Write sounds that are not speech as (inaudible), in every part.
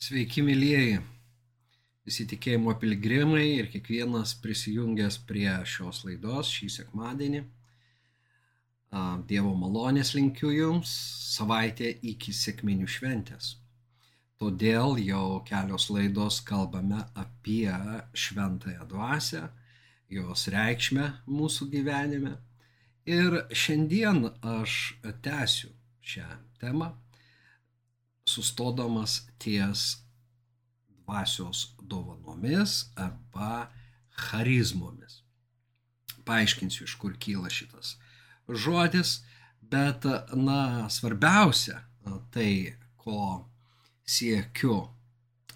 Sveiki, mėlyjeji, visi tikėjimo piligrimai ir kiekvienas prisijungęs prie šios laidos šį sekmadienį. Dievo malonės linkiu Jums savaitę iki sėkminių šventės. Todėl jau kelios laidos kalbame apie šventąją dvasę, jos reikšmę mūsų gyvenime. Ir šiandien aš tęsiu šią temą sustodamas ties dvasios dovanomis arba charizmomis. Paaiškinsiu, iš kur kyla šitas žodis, bet, na, svarbiausia, tai, ko siekiu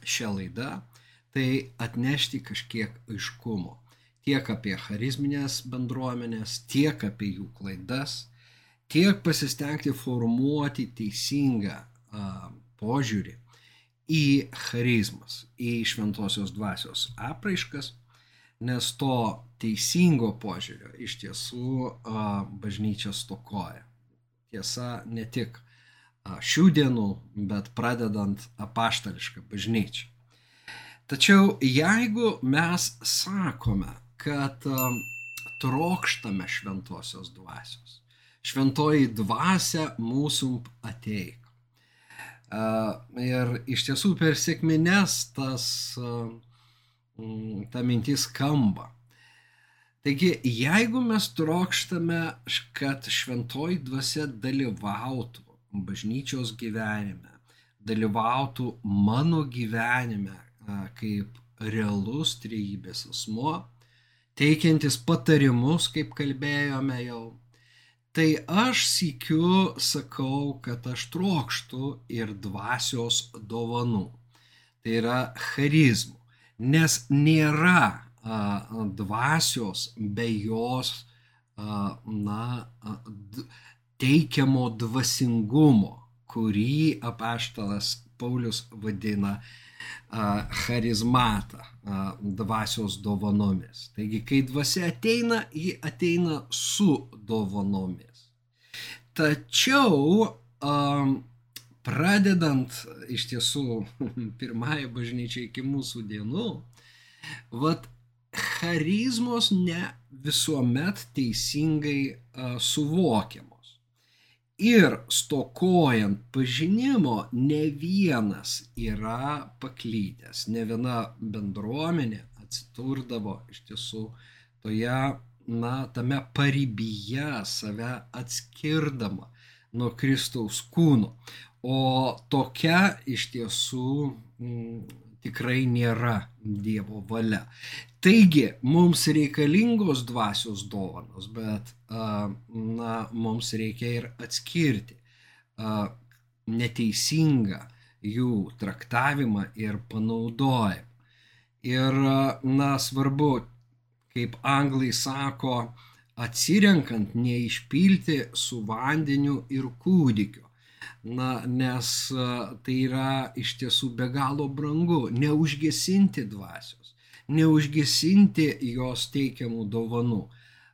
šią laidą, tai atnešti kažkiek aiškumo. Tiek apie charizminės bendruomenės, tiek apie jų klaidas, tiek pasistengti formuoti teisingą požiūrį į charizmas, į šventosios dvasios apraiškas, nes to teisingo požiūrio iš tiesų bažnyčia stokoja. Tiesa, ne tik šių dienų, bet pradedant apaštališką bažnyčią. Tačiau jeigu mes sakome, kad trokštame šventosios dvasios, šventoji dvasia mūsų ateik, Ir iš tiesų per sėkmines tas, ta mintis skamba. Taigi, jeigu mes trokštame, kad šventoji dvasia dalyvautų bažnyčios gyvenime, dalyvautų mano gyvenime kaip realus trejybės asmo, teikiantis patarimus, kaip kalbėjome jau, Tai aš sikiu sakau, kad aš trokštų ir dvasios dovanų. Tai yra charizmų. Nes nėra a, dvasios be jos a, na, a, d, teikiamo dvasingumo, kurį apaštalas Paulius vadina charizmatą, dvasios dovanomis. Taigi, kai dvasia ateina, ji ateina su dovanomis. Tačiau pradedant iš tiesų (laughs) pirmąją bažnyčią iki mūsų dienų, vat charizmos ne visuomet teisingai suvokiamos. Ir stokojant pažinimo, ne vienas yra paklydęs, ne viena bendruomenė atsidurdavo iš tiesų toje, na, tame paribyje save atskirdama nuo Kristaus kūno. O tokia iš tiesų m, tikrai nėra Dievo valia. Taigi, mums reikalingos dvasios dovanos, bet na, mums reikia ir atskirti neteisingą jų traktavimą ir panaudojimą. Ir, na, svarbu, kaip anglai sako, atsirenkant neišpilti su vandeniu ir kūdikiu. Na, nes tai yra iš tiesų be galo brangu, neužgesinti dvasios neužgesinti jos teikiamų dovanų,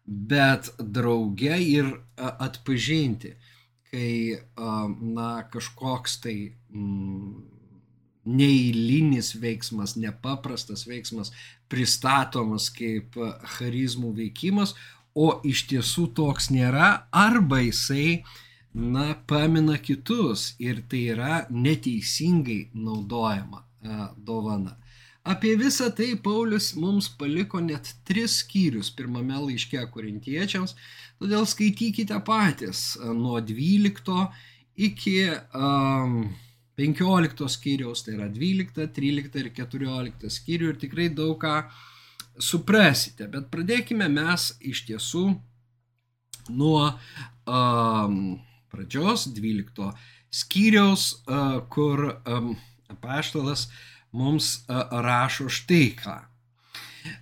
bet drauge ir atpažinti, kai na, kažkoks tai mm, neįlinis veiksmas, nepaprastas veiksmas pristatomas kaip charizmų veikimas, o iš tiesų toks nėra, arba jisai, na, pamina kitus ir tai yra neteisingai naudojama dovana. Apie visą tai Paulius mums paliko net tris skyrius pirmame laiške korintiečiams, todėl skaitykite patys nuo 12 iki um, 15 skyriaus, tai yra 12, 13 ir 14 skyrių ir tikrai daug ką suprasite. Bet pradėkime mes iš tiesų nuo um, pradžios 12 skyriaus, uh, kur um, apaštalas uh, mums rašo štai ką.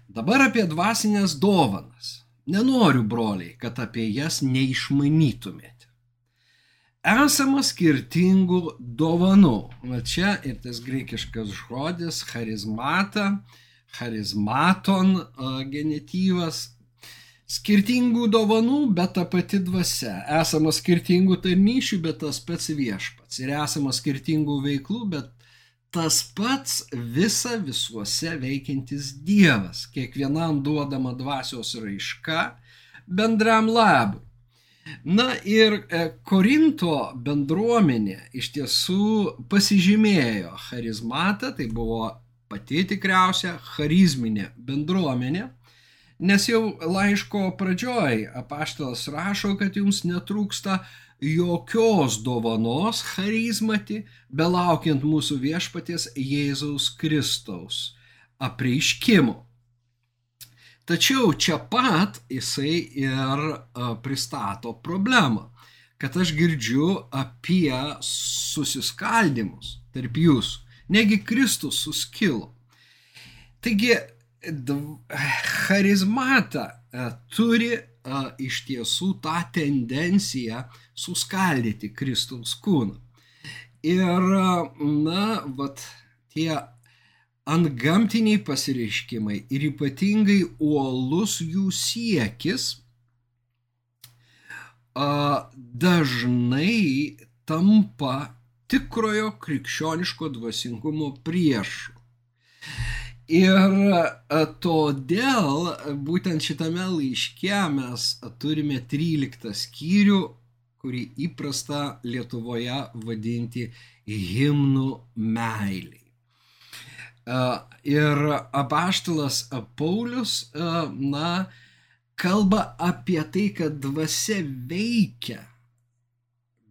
Dabar apie dvasinės dovanas. Nenoriu, broliai, kad apie jas neišmanytumėte. Esama skirtingų dovanų. Va čia ir tas greikiškas žodis charizmata, charizmaton genityvas. Skirtingų dovanų, bet ta pati dvasia. Esama skirtingų tarnyšių, bet tas pats viešpats. Ir esama skirtingų veiklų, bet tas pats visa visuose veikiantis Dievas, kiekvienam duodama dvasios raiška bendram labui. Na ir e, Korinto bendruomenė iš tiesų pasižymėjo charizmatą, tai buvo pati tikriausia charizminė bendruomenė, nes jau laiško pradžioj apaštalas rašo, kad jums netrūksta jokios dovanos charizmati, belaukiant mūsų viešpaties Jėzaus Kristaus apreiškimo. Tačiau čia pat jisai ir pristato problemą, kad aš girdžiu apie susiskaldimus tarp jūsų. Negi Kristus suskilo. Taigi, charizmata turi iš tiesų tą tendenciją suskaldyti Kristaus kūną. Ir, na, vat, tie antgamtiniai pasireiškimai ir ypatingai uolus jų siekis dažnai tampa tikrojo krikščioniško dvasingumo priešu. Ir todėl būtent šitame laiške mes turime 13 skyrių, kurį įprasta Lietuvoje vadinti himnų meiliai. Ir apaštalas Paulius, na, kalba apie tai, kad dvasia veikia,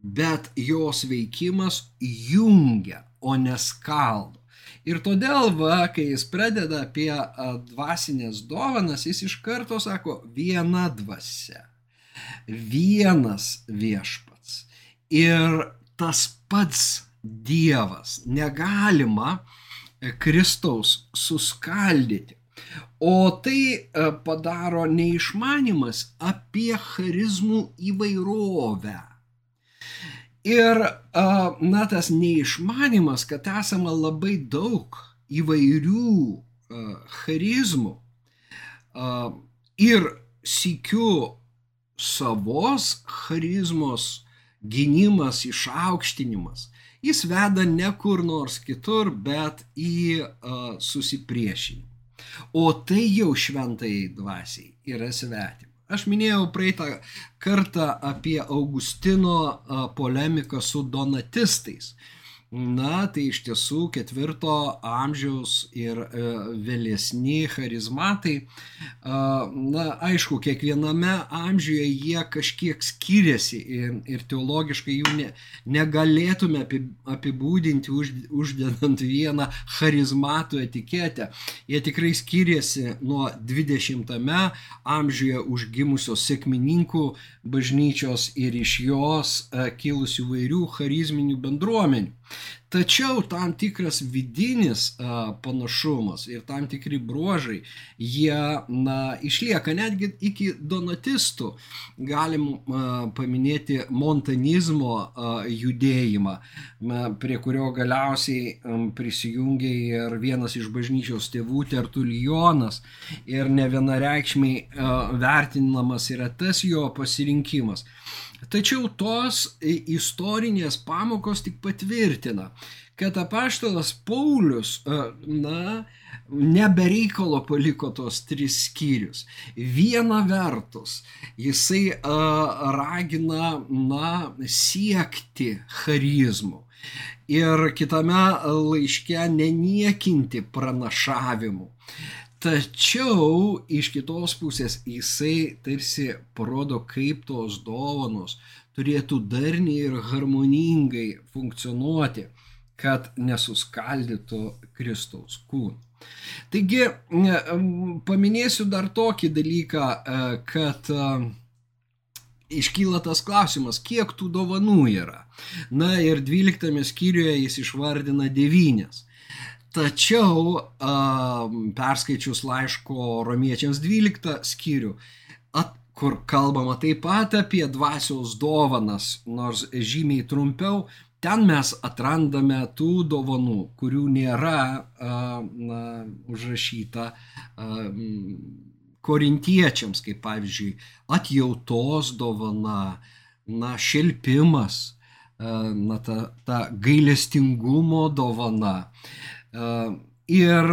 bet jos veikimas jungia, o neskaldo. Ir todėl, va, kai jis pradeda apie dvasinės dovanas, jis iš karto sako viena dvasia, vienas viešpats ir tas pats Dievas. Negalima uh, Kristaus suskaldyti. O tai e, padaro neišmanimas apie charizmų įvairovę. Ir, na, tas neišmanimas, kad esama labai daug įvairių charizmų ir sikiu savos charizmos gynimas, išaukštinimas jis veda ne kur nors kitur, bet į susipriešinimą. O tai jau šventai dvasiai yra svetima. Aš minėjau praeitą kartą apie Augustino polemiką su donatistais. Na, tai iš tiesų ketvirto amžiaus ir e, vėlesni charizmatai, na, aišku, kiekviename amžiuje jie kažkiek skiriasi ir, ir teologiškai jų ne, negalėtume apibūdinti už, uždedant vieną charizmatų etiketę. Jie tikrai skiriasi nuo 20-ame amžiuje užgimusios sėkmininkų bažnyčios ir iš jos e, kilusių vairių charizminių bendruomenių. Tačiau tam tikras vidinis a, panašumas ir tam tikri bruožai, jie na, išlieka netgi iki donatistų. Galim a, paminėti montanizmo a, judėjimą, a, prie kurio galiausiai a, prisijungė ir vienas iš bažnyčios tėvų Tertulijonas ir ne vienareikšmiai vertinamas yra tas jo pasirinkimas. Tačiau tos istorinės pamokos tik patvirtina, kad apaštalas Paulius, na, nebereikalo paliko tos tris skyrius. Viena vertus, jisai ragina, na, siekti charizmų. Ir kitame laiške neniekinti pranašavimų. Tačiau iš kitos pusės jisai tarsi parodo, kaip tos dovanos turėtų darniai ir harmoningai funkcionuoti, kad nesuskaldytų Kristaus kūną. Taigi, paminėsiu dar tokį dalyką, e, kad e, iškyla tas klausimas, kiek tų dovanų yra. Na ir 12 skyriuje jis išvardina devynės. Tačiau perskaičius laiško romiečiams 12 skyrių, at, kur kalbama taip pat apie dvasios dovanas, nors žymiai trumpiau, ten mes atrandame tų dovanų, kurių nėra na, užrašyta korintiečiams, kaip pavyzdžiui, atjautos dovana, na, šelpimas, na, ta, ta gailestingumo dovana. Ir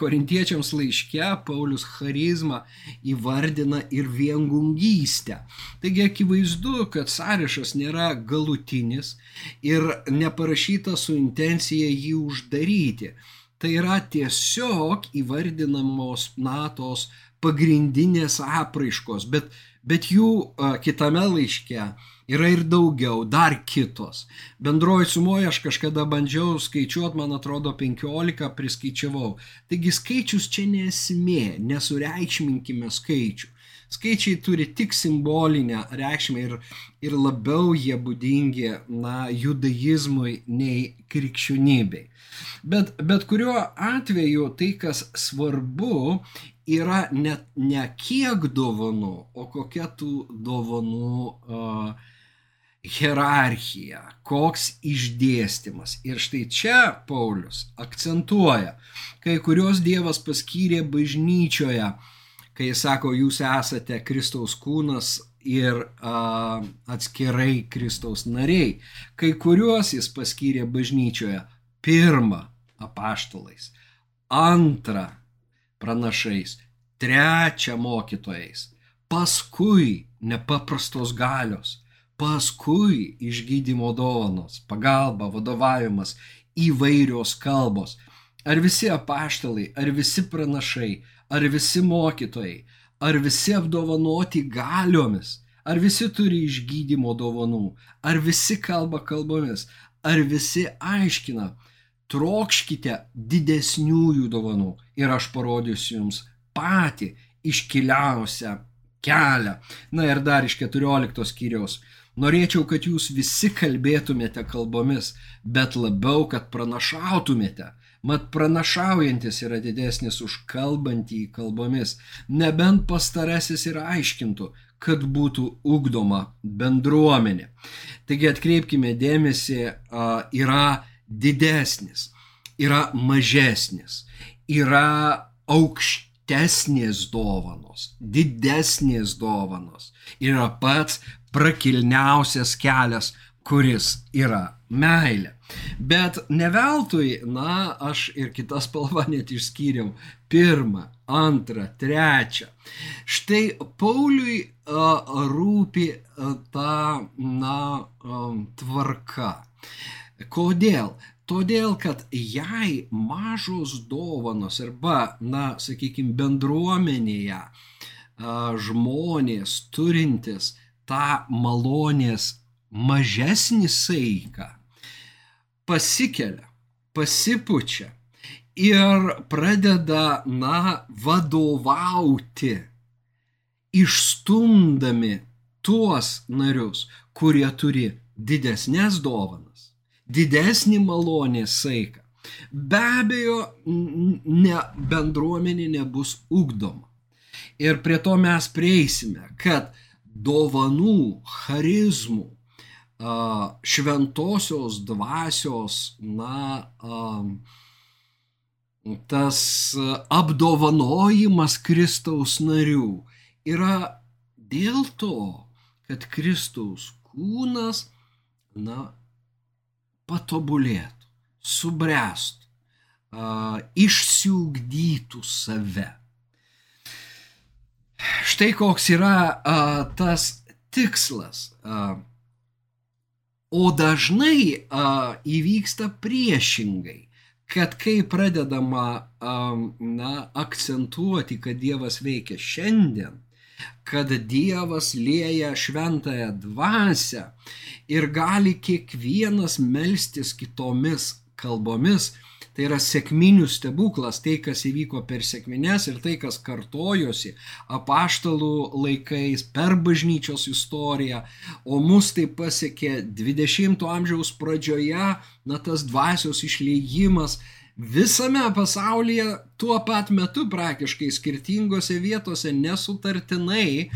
korintiečiams laiške Paulius charizmą įvardina ir viengungystę. Taigi akivaizdu, kad sąrašas nėra galutinis ir neparašyta su intencija jį uždaryti. Tai yra tiesiog įvardinamos natos pagrindinės apraiškos, bet, bet jų kitame laiške yra ir daugiau, dar kitos. Bendroji sumoje aš kažkada bandžiau skaičiuoti, man atrodo, 15 priskaičiavau. Taigi skaičius čia nesmė, nesureikšminkime skaičių. Skaičiai turi tik simbolinę reikšmę ir, ir labiau jie būdingi na, judaizmui nei krikščionybei. Bet, bet kuriuo atveju tai, kas svarbu, yra ne, ne kiek dovanų, o kokia tų dovanų uh, hierarchija, koks išdėstymas. Ir štai čia Paulius akcentuoja, kai kurios Dievas paskyrė bažnyčioje, kai jis sako, jūs esate Kristaus kūnas ir a, atskirai Kristaus nariai, kai kuriuos jis paskyrė bažnyčioje pirmą apaštalais, antrą pranašais, trečią mokytojais, paskui nepaprastos galios, paskui išgydymo dovanos, pagalba, vadovavimas, įvairios kalbos. Ar visi apaštalai, ar visi pranašai, ar visi mokytojai, ar visi apdovanoti galiomis, ar visi turi išgydymo dovanų, ar visi kalba kalbomis, ar visi aiškina, trokškite didesniųjų dovanų ir aš parodysiu jums patį iškiliausią kelią. Na ir dar iš 14 skyriaus Norėčiau, kad jūs visi kalbėtumėte kalbomis, bet labiau, kad pranašautumėte. Mat pranašaujantis yra didesnis už kalbantį kalbomis, nebent pastarasis ir aiškintų, kad būtų ugdoma bendruomenė. Taigi atkreipkime dėmesį, yra didesnis, yra mažesnis, yra aukštesnės dovanos, didesnės dovanos, yra pats prakilniausias kelias, kuris yra meilė. Bet ne veltui, na, aš ir kitas spalvą net išskyriau. Pirmą, antrą, trečią. Štai Pauliui a, rūpi a, ta, na, a, tvarka. Kodėl? Todėl, kad jei mažos dovanos arba, na, sakykime, bendruomenėje a, žmonės turintis tą malonės mažesnį saiką, pasikelia, pasipučia ir pradeda, na, vadovauti, išstumdami tuos narius, kurie turi didesnės dovanas, didesnį malonės saiką. Be abejo, ne, bendruomenė nebus ugdoma. Ir prie to mes prieisime, kad dovanų, charizmų, šventosios dvasios, na, tas apdovanojimas Kristaus narių yra dėl to, kad Kristaus kūnas, na, patobulėtų, subręstų, išsiugdytų save. Štai koks yra a, tas tikslas. A, o dažnai a, įvyksta priešingai, kad kai pradedama a, na, akcentuoti, kad Dievas veikia šiandien, kad Dievas lėja šventąją dvasę ir gali kiekvienas melstis kitomis kalbomis, Tai yra sėkminių stebuklas, tai kas įvyko per sėkmines ir tai kas kartojosi apaštalų laikais per bažnyčios istoriją, o mus tai pasiekė 20-ojo amžiaus pradžioje, na tas dvasios išleijimas visame pasaulyje tuo pat metu praktiškai skirtingose vietose nesutartinai,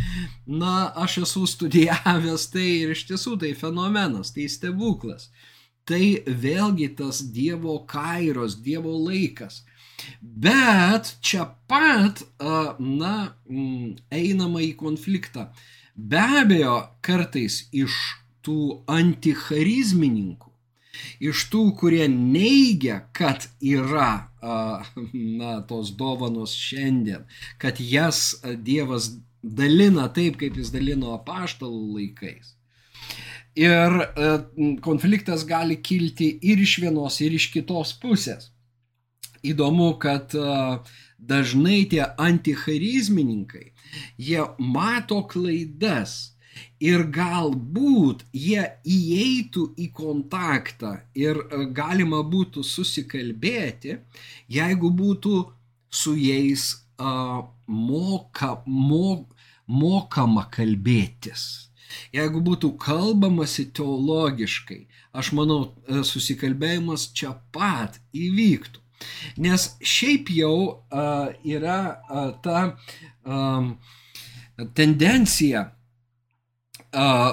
na, aš esu studijavęs tai ir iš tiesų tai fenomenas, tai stebuklas tai vėlgi tas Dievo kairos, Dievo laikas. Bet čia pat, na, einama į konfliktą. Be abejo, kartais iš tų anticharizmininkų, iš tų, kurie neigia, kad yra (laughs) na, tos dovanos šiandien, kad jas Dievas dalina taip, kaip jis dalino apaštalų laikais. Ir konfliktas gali kilti ir iš vienos, ir iš kitos pusės. Įdomu, kad dažnai tie anticharizmininkai, jie mato klaidas ir galbūt jie įeitų į kontaktą ir e, galima būtų susikalbėti, jeigu būtų su jais uh, moka, mo, mokama kalbėtis. Jeigu būtų kalbamasi teologiškai, aš manau, e, susikalbėjimas čia pat įvyktų. Nes šiaip jau uh, yra uh, ta um, tendencija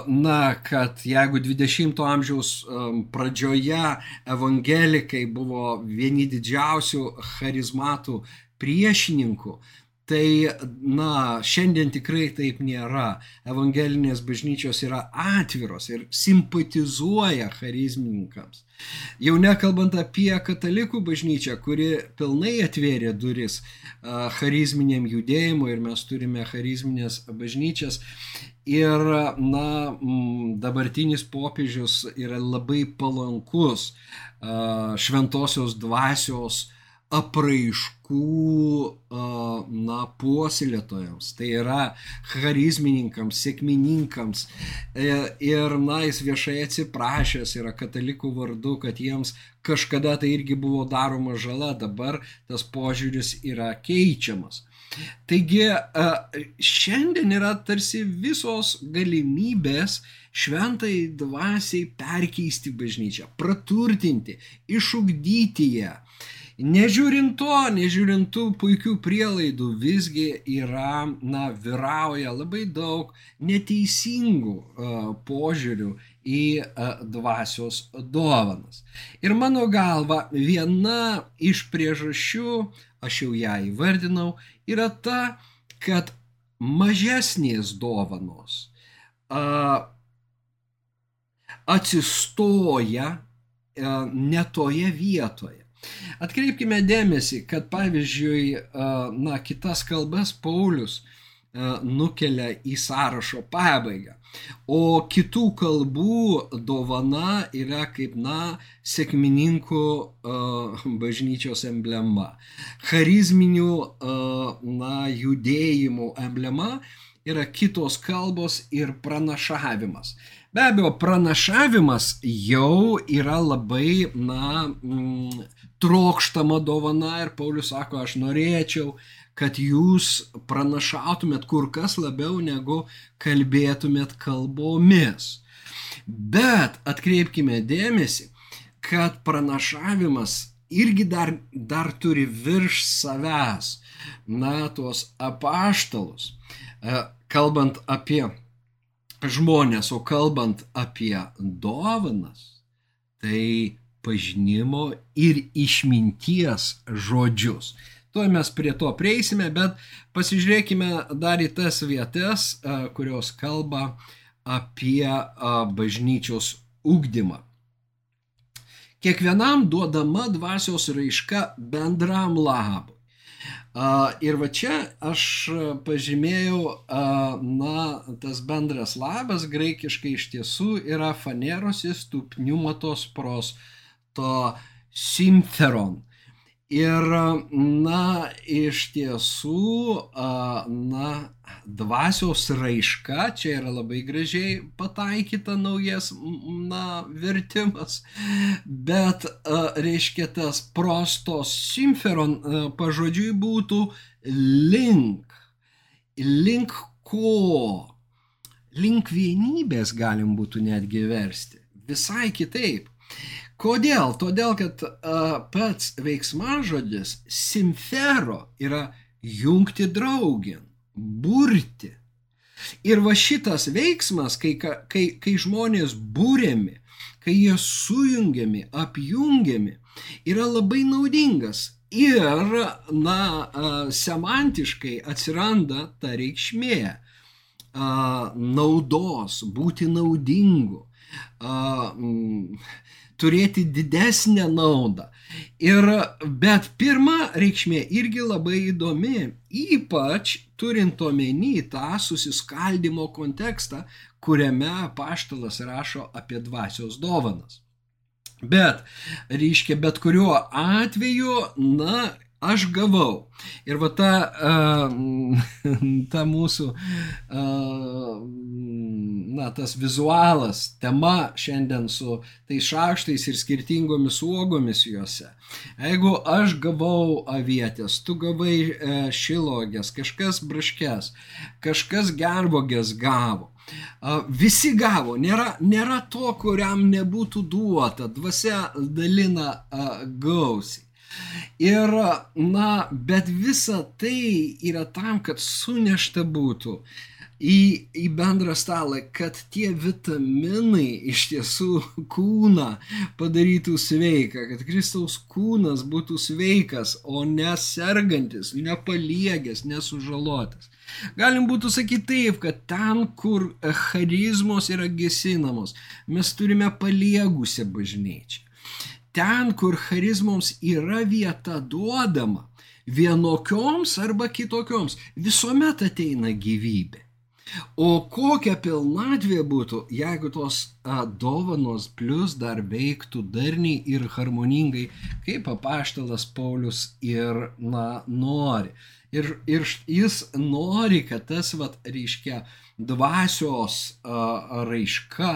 na, kad jeigu 20-ojo amžiaus pradžioje evangelikai buvo vieni didžiausių charizmatų priešininkų, Tai, na, šiandien tikrai taip nėra. Evangelinės bažnyčios yra atviros ir simpatizuoja charizmininkams. Jau nekalbant apie katalikų bažnyčią, kuri pilnai atvėrė duris charizminiam judėjimui ir mes turime charizminės bažnyčias. Ir, na, dabartinis popiežius yra labai palankus šventosios dvasios apraiškų na, puoselėtojams, tai yra charizmininkams, sėkmininkams. E, ir, na, jis viešai atsiprašęs yra katalikų vardu, kad jiems kažkada tai irgi buvo daroma žala, dabar tas požiūris yra keičiamas. Taigi šiandien yra tarsi visos galimybės šventai dvasiai perkeisti bažnyčią, praturtinti, išugdyti ją Nežiūrint to, nežiūrint tų puikių prielaidų, visgi yra, na, vyrauja labai daug neteisingų uh, požiūrių į uh, dvasios dovanas. Ir mano galva, viena iš priežasčių, aš jau ją įvardinau, yra ta, kad mažesnės dovanos uh, atsistoja uh, ne toje vietoje Atkreipkime dėmesį, kad pavyzdžiui, na, kitas kalbas Paulius nukelia į sąrašo pabaigą. O kitų kalbų dovana yra kaip, na, sėkmininkų uh, bažnyčios emblema. Charizminių, uh, na, judėjimų emblema yra kitos kalbos ir pranašavimas. Be abejo, pranašavimas jau yra labai, na, mm, trokštama dovana ir Paulius sako, aš norėčiau, kad jūs pranašautumėt kur kas labiau negu kalbėtumėt kalbomis. Bet atkreipkime dėmesį, kad pranašavimas irgi dar, dar turi virš savęs, na, tuos apaštalus, e, kalbant apie žmonės, o kalbant apie dovanas, tai pažinimo ir išminties žodžius. Tuo mes prie to prieisime, bet pasižiūrėkime dar į tas vietas, kurios kalba apie bažnyčios ugdymą. Kiekvienam duodama dvasios raiška bendram labui. Ir va čia aš pažymėjau, na, tas bendras labas graikiškai iš tiesų yra fanerosis tupniumatos pros to simferon. Ir, na, iš tiesų, na, dvasios raiška, čia yra labai gražiai pataikyta naujas, na, vertimas, bet, reiškia, tas prostos simferon pažodžiui būtų link, link ko, link vienybės galim būtų netgi versti, visai kitaip. Kodėl? Todėl, kad uh, pats veiksmažodis simfero yra jungti draugin, burti. Ir va šitas veiksmas, kai, kai, kai žmonės būriami, kai jie sujungiami, apjungiami, yra labai naudingas. Ir, na, semantiškai atsiranda ta reikšmė naudos, būti naudingu a, m, turėti didesnę naudą. Ir, bet pirma reikšmė irgi labai įdomi, ypač turint omeny tą susiskaldimo kontekstą, kuriame paštalas rašo apie dvasios dovanas. Bet, reiškia, bet kuriuo atveju, na, aš gavau. Ir va ta, uh, (laughs) ta mūsų, uh, na, tas vizualas, tema šiandien su tais šaukštais ir skirtingomis uogomis juose. Jeigu aš gavau avietės, tu gavai uh, šilogės, kažkas braškės, kažkas gervogės gavo. Visi gavo, nėra, nėra to, kuriam nebūtų duota, dvasia dalina gausiai. Ir, na, bet visa tai yra tam, kad sunešta būtų į, į bendrą stalą, kad tie vitaminai iš tiesų kūną padarytų sveiką, kad Kristaus kūnas būtų sveikas, o nesergantis, nepaliegęs, nesužalotas. Galim būtų sakyti taip, kad ten, kur charizmos yra gesinamos, mes turime paliegusią bažnyčią ten, kur charizmoms yra vieta duodama, vienokioms arba kitokioms, visuomet ateina gyvybė. O kokia pilnatvė būtų, jeigu tos a, dovanos plus dar veiktų darniai ir harmoningai, kaip apaštalas Paulius ir na, nori. Ir, ir jis nori, kad tas, vat, reiškia, dvasios a, raiška,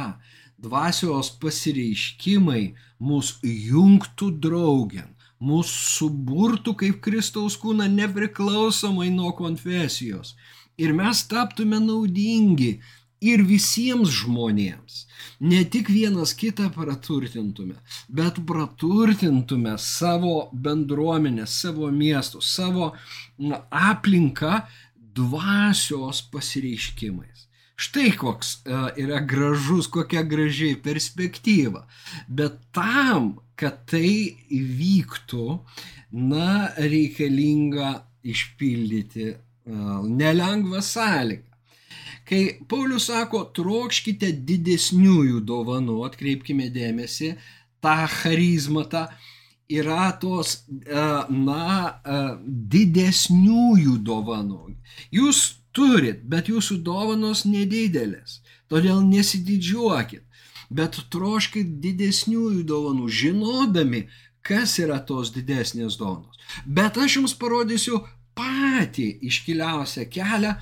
dvasios pasireiškimai mūsų jungtų draugian, mūsų suburtų kaip Kristaus kūną nepriklausomai nuo konfesijos. Ir mes taptume naudingi ir visiems žmonėms. Ne tik vienas kitą praturtintume, bet praturtintume savo bendruomenę, savo miestus, savo aplinką dvasios pasireiškimais. Štai koks e, yra gražus, kokia gražiai perspektyva. Bet tam, kad tai įvyktų, na, reikalinga išpildyti e, nelengvą sąlygą. Kai Paulius sako, trokškite didesniųjų dovanų, atkreipkime dėmesį, tą charizmą, tą yra tos, e, na, didesniųjų dovanų. Jūs turit, bet jūsų dovanos nedidelės. Todėl nesididžiuokit, bet troškit didesniųjų dovanų, žinodami, kas yra tos didesnės dovanos. Bet aš jums parodysiu patį iškiliausią kelią,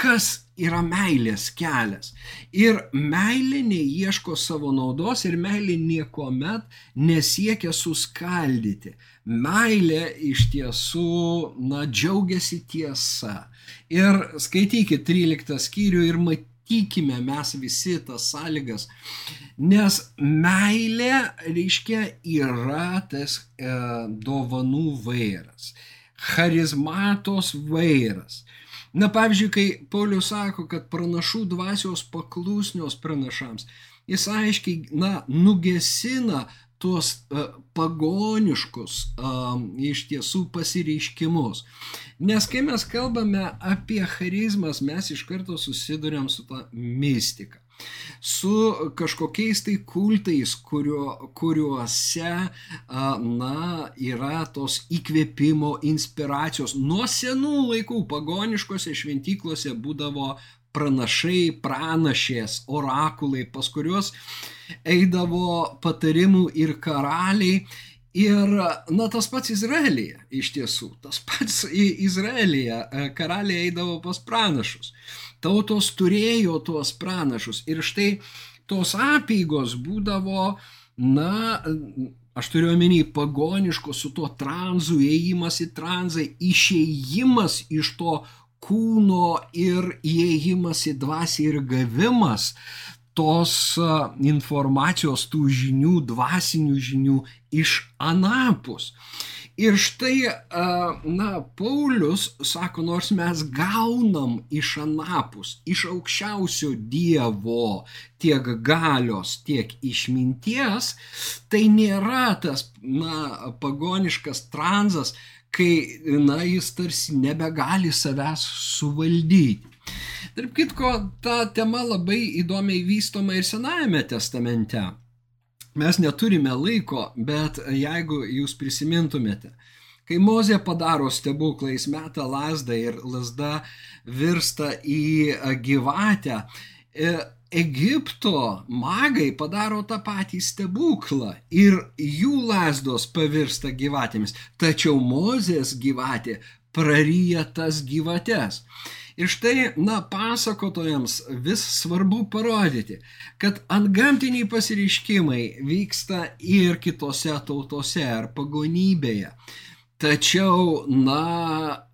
kas yra meilės kelias. Ir meilė neieško savo naudos ir meilė niekuomet nesiekia suskaldyti. Meilė iš tiesų, na, džiaugiasi tiesa. Ir skaitykite 13 skyrių ir matykime mes visi tas sąlygas, nes meilė, reiškia, yra tas e, dovanų vairas, charizmatos vairas. Na, pavyzdžiui, kai Paulius sako, kad pranašų dvasios paklusnios pranašams, jis aiškiai, na, nugesina tuos uh, pagoniškus uh, iš tiesų pasireiškimus. Nes kai mes kalbame apie charizmas, mes iš karto susidurėm su ta mistika su kažkokiais tai kultais, kurio, kuriuose, na, yra tos įkvėpimo, inspiracijos. Nuo senų laikų pagoniškose šventyklose būdavo pranašai, pranašės, orakulai, pas kuriuos eidavo patarimų ir karaliai. Ir, na, tas pats Izraelija, iš tiesų, tas pats Izraelija, e, karaliai eidavo pas pranašus. Tautos turėjo tuos pranašus. Ir štai tos apygos būdavo, na, aš turiu omeny pagoniškos su tuo tranzu, įėjimas į tranzą, išėjimas iš to kūno ir įėjimas į dvasį ir gavimas tos informacijos, tų žinių, dvasinių žinių iš anapus. Ir štai, na, Paulius sako, nors mes gaunam iš anapus, iš aukščiausio Dievo tiek galios, tiek išminties, tai nėra tas, na, pagoniškas tranzas, kai, na, jis tarsi nebegali savęs suvaldyti. Tarp kitko, ta tema labai įdomiai vystoma ir Senajame testamente. Mes neturime laiko, bet jeigu jūs prisimintumėte, kai Mozė padaro stebuklą, jis meta lasdą ir lasda virsta į gyvatę, e, Egipto magai padaro tą patį stebuklą ir jų lasdos pavirsta gyvatėmis, tačiau Mozės gyvatė praryja tas gyvates. Ir štai, na, pasakotojams vis svarbu parodyti, kad antgamtiniai pasireiškimai vyksta ir kitose tautose ar pagonybėje. Tačiau, na,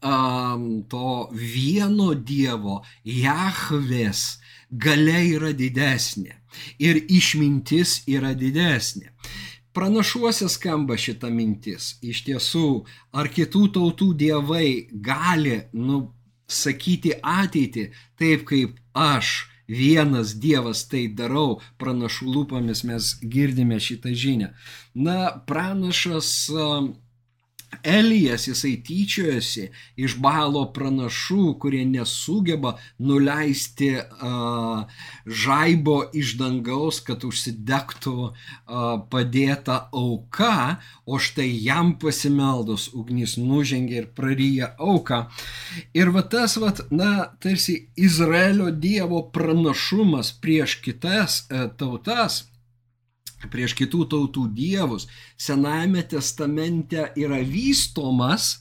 to vieno Dievo, Jahvės, gale yra didesnė ir išmintis yra didesnė. Pranašuose skamba šita mintis. Iš tiesų, ar kitų tautų dievai gali nusakyti ateitį taip, kaip aš, vienas Dievas tai darau, pranašų lūpomis mes girdime šitą žinią. Na, pranašas Elijas jisai tyčiojasi iš balo pranašų, kurie nesugeba nuleisti uh, žaibo iš dangaus, kad užsidegtų uh, padėta auka, o štai jam pasimeldus ugnis nužengė ir praryja auką. Ir va tas, va, na, tarsi Izraelio Dievo pranašumas prieš kitas uh, tautas prieš kitų tautų dievus Senajame testamente yra vystomas,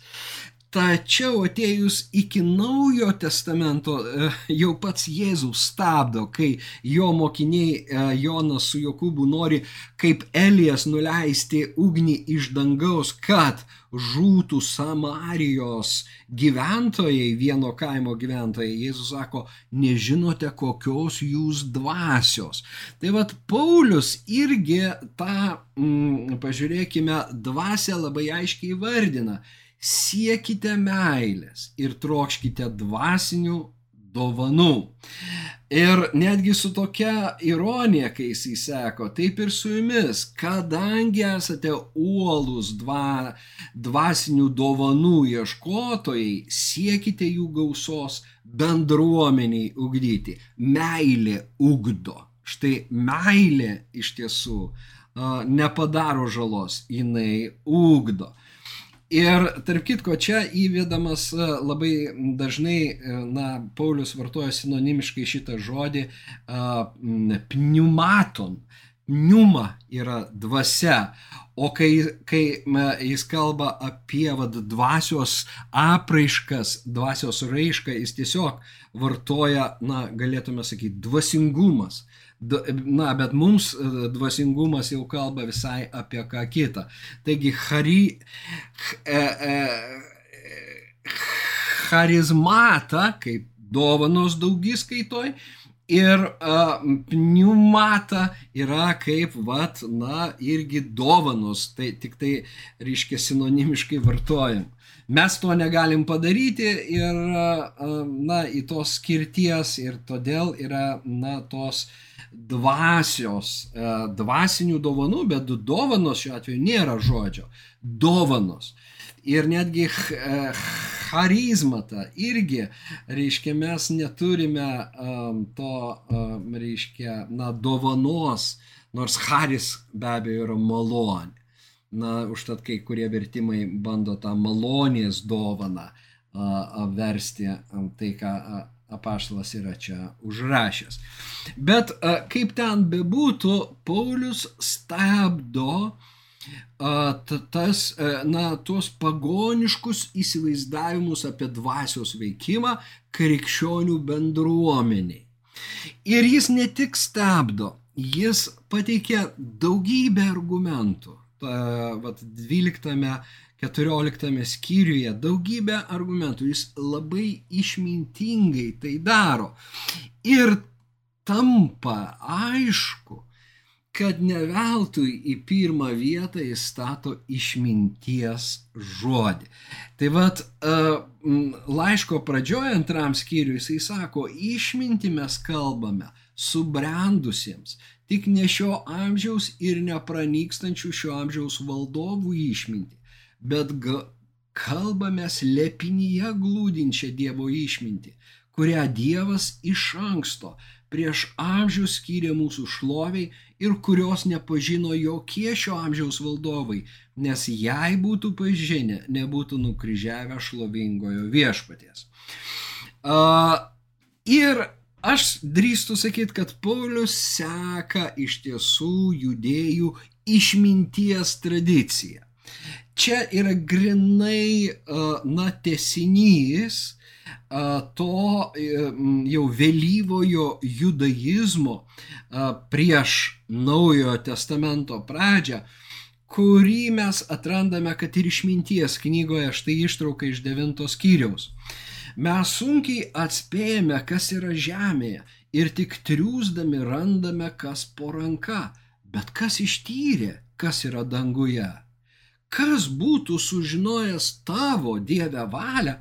Tačiau atėjus iki naujo testamento e, jau pats Jėzus stabdo, kai jo mokiniai e, Jonas su Jokūbu nori kaip Elijas nuleisti ugnį iš dangaus, kad žūtų Samarijos gyventojai, vieno kaimo gyventojai. Jėzus sako, nežinote kokios jūs dvasios. Tai vad Paulius irgi tą, mm, pažiūrėkime, dvasę labai aiškiai vardina siekite meilės ir trokškite dvasinių dovanų. Ir netgi su tokia ironija, kai jisai sako, taip ir su jumis, kadangi esate uolus dva, dvasinių dovanų ieškotojai, siekite jų gausos bendruomeniai ugdyti. Meilė ugdo. Štai meilė iš tiesų nepadaro žalos, jinai ugdo. Ir tarp kitko, čia įvedamas e, labai dažnai, e, na, Paulius vartoja sinonimiškai šitą žodį pneumaton. Pneuma yra dvasia, o kai, kai jis kalba apie vad, dvasios apraiškas, dvasios raišką, jis tiesiog vartoja, na, galėtume sakyti, dvasingumas. Na, bet mums e, dvasingumas jau kalba visai apie ką kitą. Taigi, hari, e, e, charizmata, kaip dovanos daugiskaitoj, ir uh, pneumata yra kaip, vat, na, irgi dovanos, tai tik tai, reiškia, sinonimiškai vartojam. Mes to negalim padaryti ir, uh, na, į tos skirties ir todėl yra, na, tos uh, dvasios, e, dvasinių dovanų, bet dovanos šiuo atveju nėra žodžio. Dovanos. Ir netgi e, charizmata irgi, reiškia, mes neturime um, to, um, reiškia, na, dovanos, nors haris be abejo yra malonė. Na, užtat kai kurie vertimai bando tą malonės dovaną uh, versti, um, tai ką uh, apaštalas yra čia užrašęs. Bet kaip ten bebūtų, Paulius stabdo tas, na, tuos pagoniškus įsivaizdavimus apie dvasios veikimą krikščionių bendruomeniai. Ir jis ne tik stabdo, jis pateikia daugybę argumentų. Ta, vat, 12 14 skyriuje daugybę argumentų. Jis labai išmintingai tai daro. Ir tampa aišku, kad ne veltui į pirmą vietą jis stato išminties žodį. Tai vad, laiško pradžioje antram skyriui jisai sako, išminti mes kalbame subrendusiems, tik ne šio amžiaus ir nepranykstančių šio amžiaus valdovų išminti bet kalbame slepinyje glūdinčią Dievo išmintį, kurią Dievas iš anksto prieš amžių skyrė mūsų šloviai ir kurios nepažino jokie šio amžiaus valdovai, nes jei būtų pažinę, nebūtų nukryžiavę šlovingojo viešpaties. Uh, ir aš drįstu sakyti, kad Paulius seka iš tiesų judėjų išminties tradiciją. Čia yra grinai, na, tesinys to jau vėlyvojo judaizmo prieš naujojo testamento pradžią, kurį mes atrandame, kad ir išminties knygoje, štai ištrauka iš devintos skyriaus. Mes sunkiai atspėjame, kas yra žemėje ir tik triūsdami randame, kas po ranka, bet kas ištyrė, kas yra danguje. Kas būtų sužinojęs tavo Dievę valią,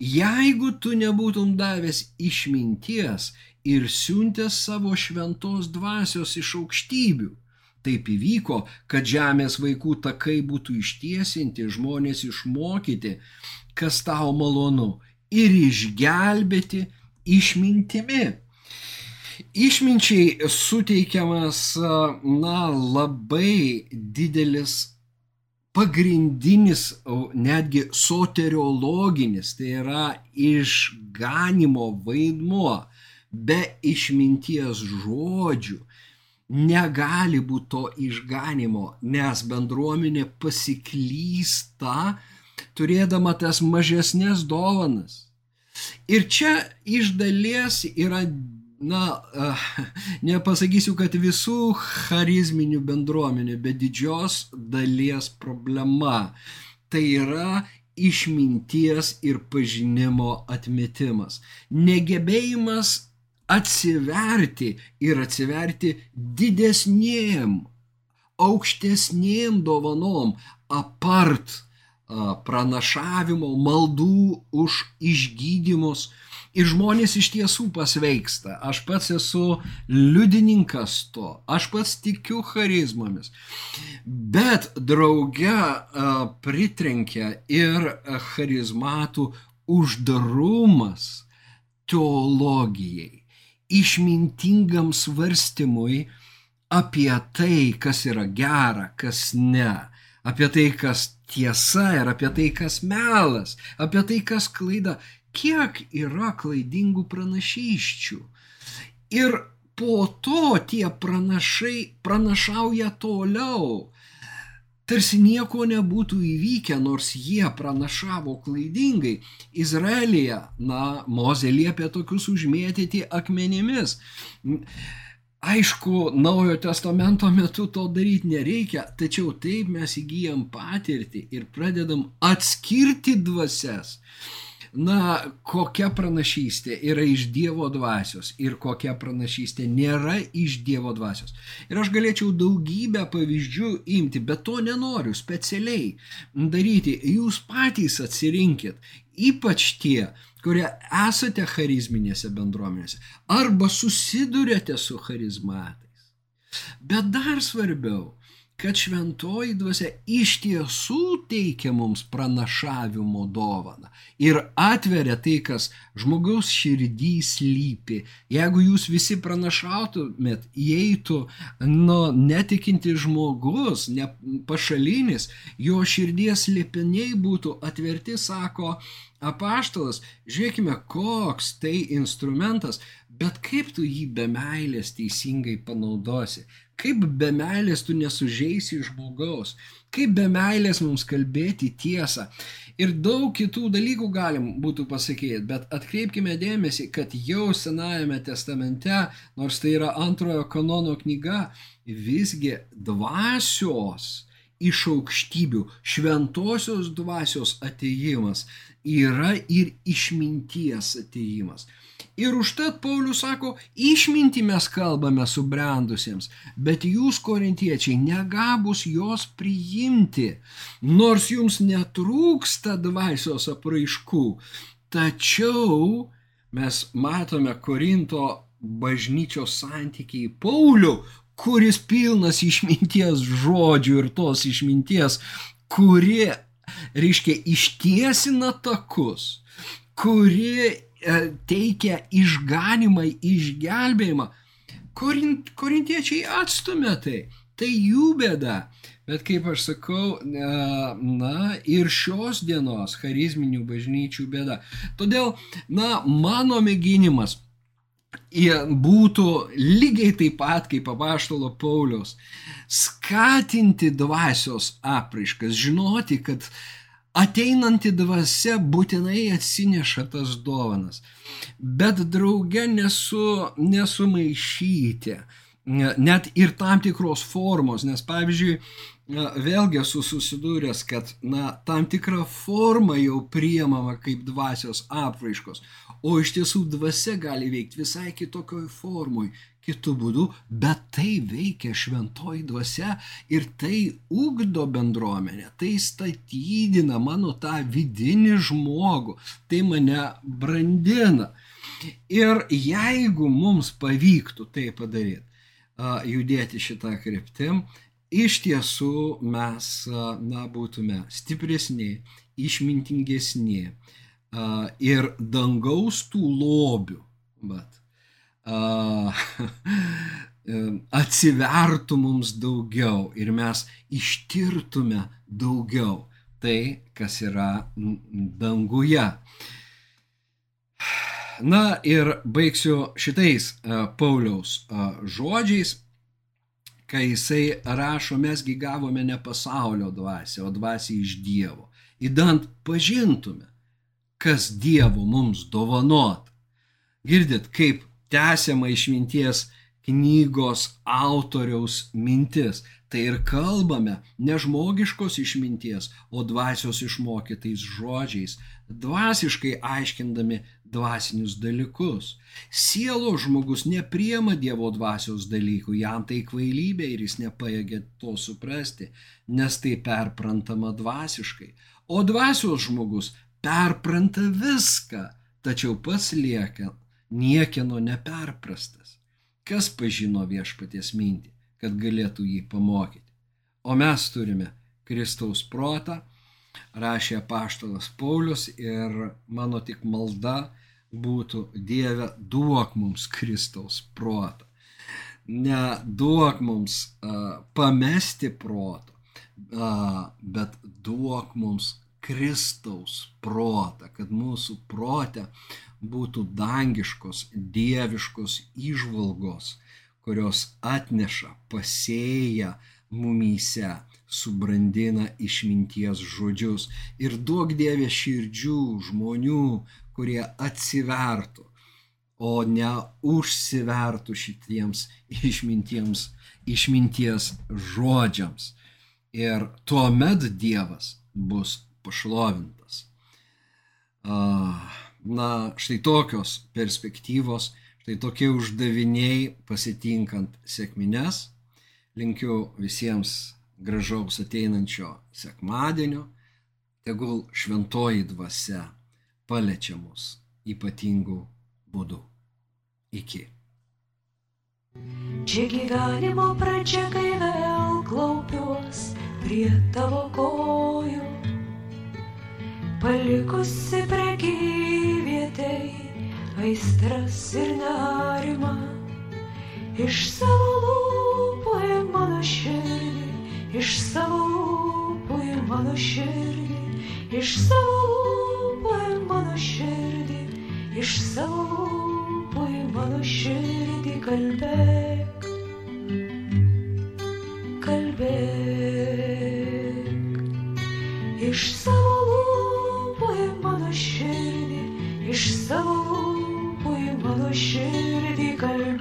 jeigu tu nebūtum davęs išminties ir siuntęs savo šventos dvasios iš aukštybių. Taip įvyko, kad žemės vaikų takai būtų ištiesinti, žmonės išmokyti, kas tau malonu, ir išgelbėti išmintimi. Išminčiai suteikiamas, na, labai didelis pagrindinis, netgi soteriologinis, tai yra išganimo vaidmuo be išminties žodžių. Negali būti to išganimo, nes bendruomenė pasiklysta, turėdama tas mažesnės dovanas. Ir čia iš dalies yra na, (laughs) nepasakysiu, kad visų charizminių bendruomenių, bet didžios dalies problema. Tai yra išminties ir pažinimo atmetimas. Negebėjimas atsiverti ir atsiverti didesniem, aukštesniem dovanom, apart pranašavimo, maldų už išgydymus, Ir žmonės iš tiesų pasveiksta. Aš pats esu liudininkas to. Aš pats tikiu charizmomis. Bet drauge pritrenkia ir charizmatų uždarumas teologijai, išmintingam svarstymui apie tai, kas yra gera, kas ne, apie tai, kas tiesa ir apie tai, kas melas, apie tai, kas klaida kiek yra klaidingų pranašyščių. Ir po to tie pranašai pranašauja toliau. Tarsi nieko nebūtų įvykę, nors jie pranašavo klaidingai. Izraelija, na, Mozė liepė tokius užmėtyti akmenimis. Aišku, naujo testamento metu to daryti nereikia, tačiau taip mes įgyjam patirtį ir pradedam atskirti dvasias na, kokia pranašystė yra iš Dievo dvasios ir kokia pranašystė nėra iš Dievo dvasios. Ir aš galėčiau daugybę pavyzdžių imti, bet to nenoriu specialiai daryti. Jūs patys atsirinkit, ypač tie, kurie esate charizminėse bendruomenėse arba susidurėte su charizmatais. Bet dar svarbiau, kad šventoji dvasia iš tiesų teikia mums pranašavimo dovaną ir atveria tai, kas žmogaus širdį slypi. Jeigu jūs visi pranašautumėt, įeitų nu, netikinti žmogus, ne pašalinis, jo širdies liepiniai būtų atverti, sako apaštalas, žiūrėkime, koks tai instrumentas, bet kaip tu jį be meilės teisingai panaudosi, Kaip be meilės tu nesužeisi žmogaus, kaip be meilės mums kalbėti tiesą. Ir daug kitų dalykų galim būtų pasakyti, bet atkreipkime dėmesį, kad jau Senajame testamente, nors tai yra antrojo kanono knyga, visgi dvasios iš aukštybių, šventosios dvasios ateimas yra ir išminties ateimas. Ir užtat Paulius sako, išminti mes kalbame subrendusiems, bet jūs, korintiečiai, negabus jos priimti, nors jums netrūksta dvasios apraiškų. Tačiau mes matome Korinto bažnyčios santykiai Paulių, kuris pilnas išminties žodžių ir tos išminties, kuri, reiškia, ištiesina takus, kuri teikia išganimą, išgelbėjimą. Korint, korintiečiai atstumė tai. Tai jų bėda. Bet kaip aš sakau, na ir šios dienos charizminių bažnyčių bėda. Todėl, na, mano mėginimas būtų lygiai taip pat kaip apaštalo Paulius, skatinti dvasios apraiškas, žinoti, kad ateinanti dvasia būtinai atsineša tas dovanas, bet drauge nesu, nesumaišyti net ir tam tikros formos, nes pavyzdžiui, vėlgi esu susidūręs, kad na, tam tikra forma jau priemama kaip dvasios apraiškos, o iš tiesų dvasia gali veikti visai kitokioj formui, kitų būdų, bet tai veikia šventoji dvasia ir tai ugdo bendruomenę, tai statydina mano tą vidinį žmogų, tai mane brandina. Ir jeigu mums pavyktų tai padaryti, judėti šitą kryptim, iš tiesų mes na, būtume stipresni, išmintingesni ir dangaus tų lobių, bet, (laughs) atsivertų mums daugiau ir mes ištirtume daugiau tai, kas yra danguje. Na ir baigsiu šitais Pauliaus žodžiais kai jisai rašo, mesgi gavome ne pasaulio dvasę, o dvasę iš Dievo. Įdant pažintume, kas Dievo mums dovanot. Girdit, kaip tęsiama išminties knygos autoriaus mintis. Tai ir kalbame ne žmogiškos išminties, o dvasios išmokytais žodžiais, dvasiškai aiškindami dvasinius dalykus. Sielo žmogus nepriema Dievo dvasios dalykų, jam tai kvailybė ir jis nepaėgė to suprasti, nes tai perprantama dvasiškai. O dvasios žmogus perpranta viską, tačiau pats lieka niekieno neperprastas. Kas pažino viešpaties mintį, kad galėtų jį pamokyti? O mes turime Kristaus protą, rašė paštalas Paulius ir mano tik malda būtų Dieve, duok mums Kristaus protą. Ne duok mums uh, pamesti proto, uh, bet duok mums Kristaus protą, kad mūsų protė būtų dangiškos, dieviškos išvalgos, kurios atneša, pasėja mumyse, subrandina išminties žodžius ir duok Dievė širdžių žmonių, kurie atsivertų, o ne užsivertų šitiems išmintiems, išminties žodžiams. Ir tuomet Dievas bus pašlovintas. Na, štai tokios perspektyvos, štai tokie uždaviniai pasitinkant sėkmines. Linkiu visiems gražaus ateinančio sekmadienio, tegul šventoji dvasia paliečia mus ypatingų būdų. Iki. Čia gyvenimo pradžia, kai vėl klaupiuos prie tavo kojų, palikusi prekyvietei aistras ir nerimą, iš savo lūpų į mano širdį, iš savo lūpų į mano širdį, iš savo lūpų mano širdį, iš savo lūpų į mano širdį kalbėk, kalbėk. Iš savo lūpų į mano širdį, iš savo lūpų शि कग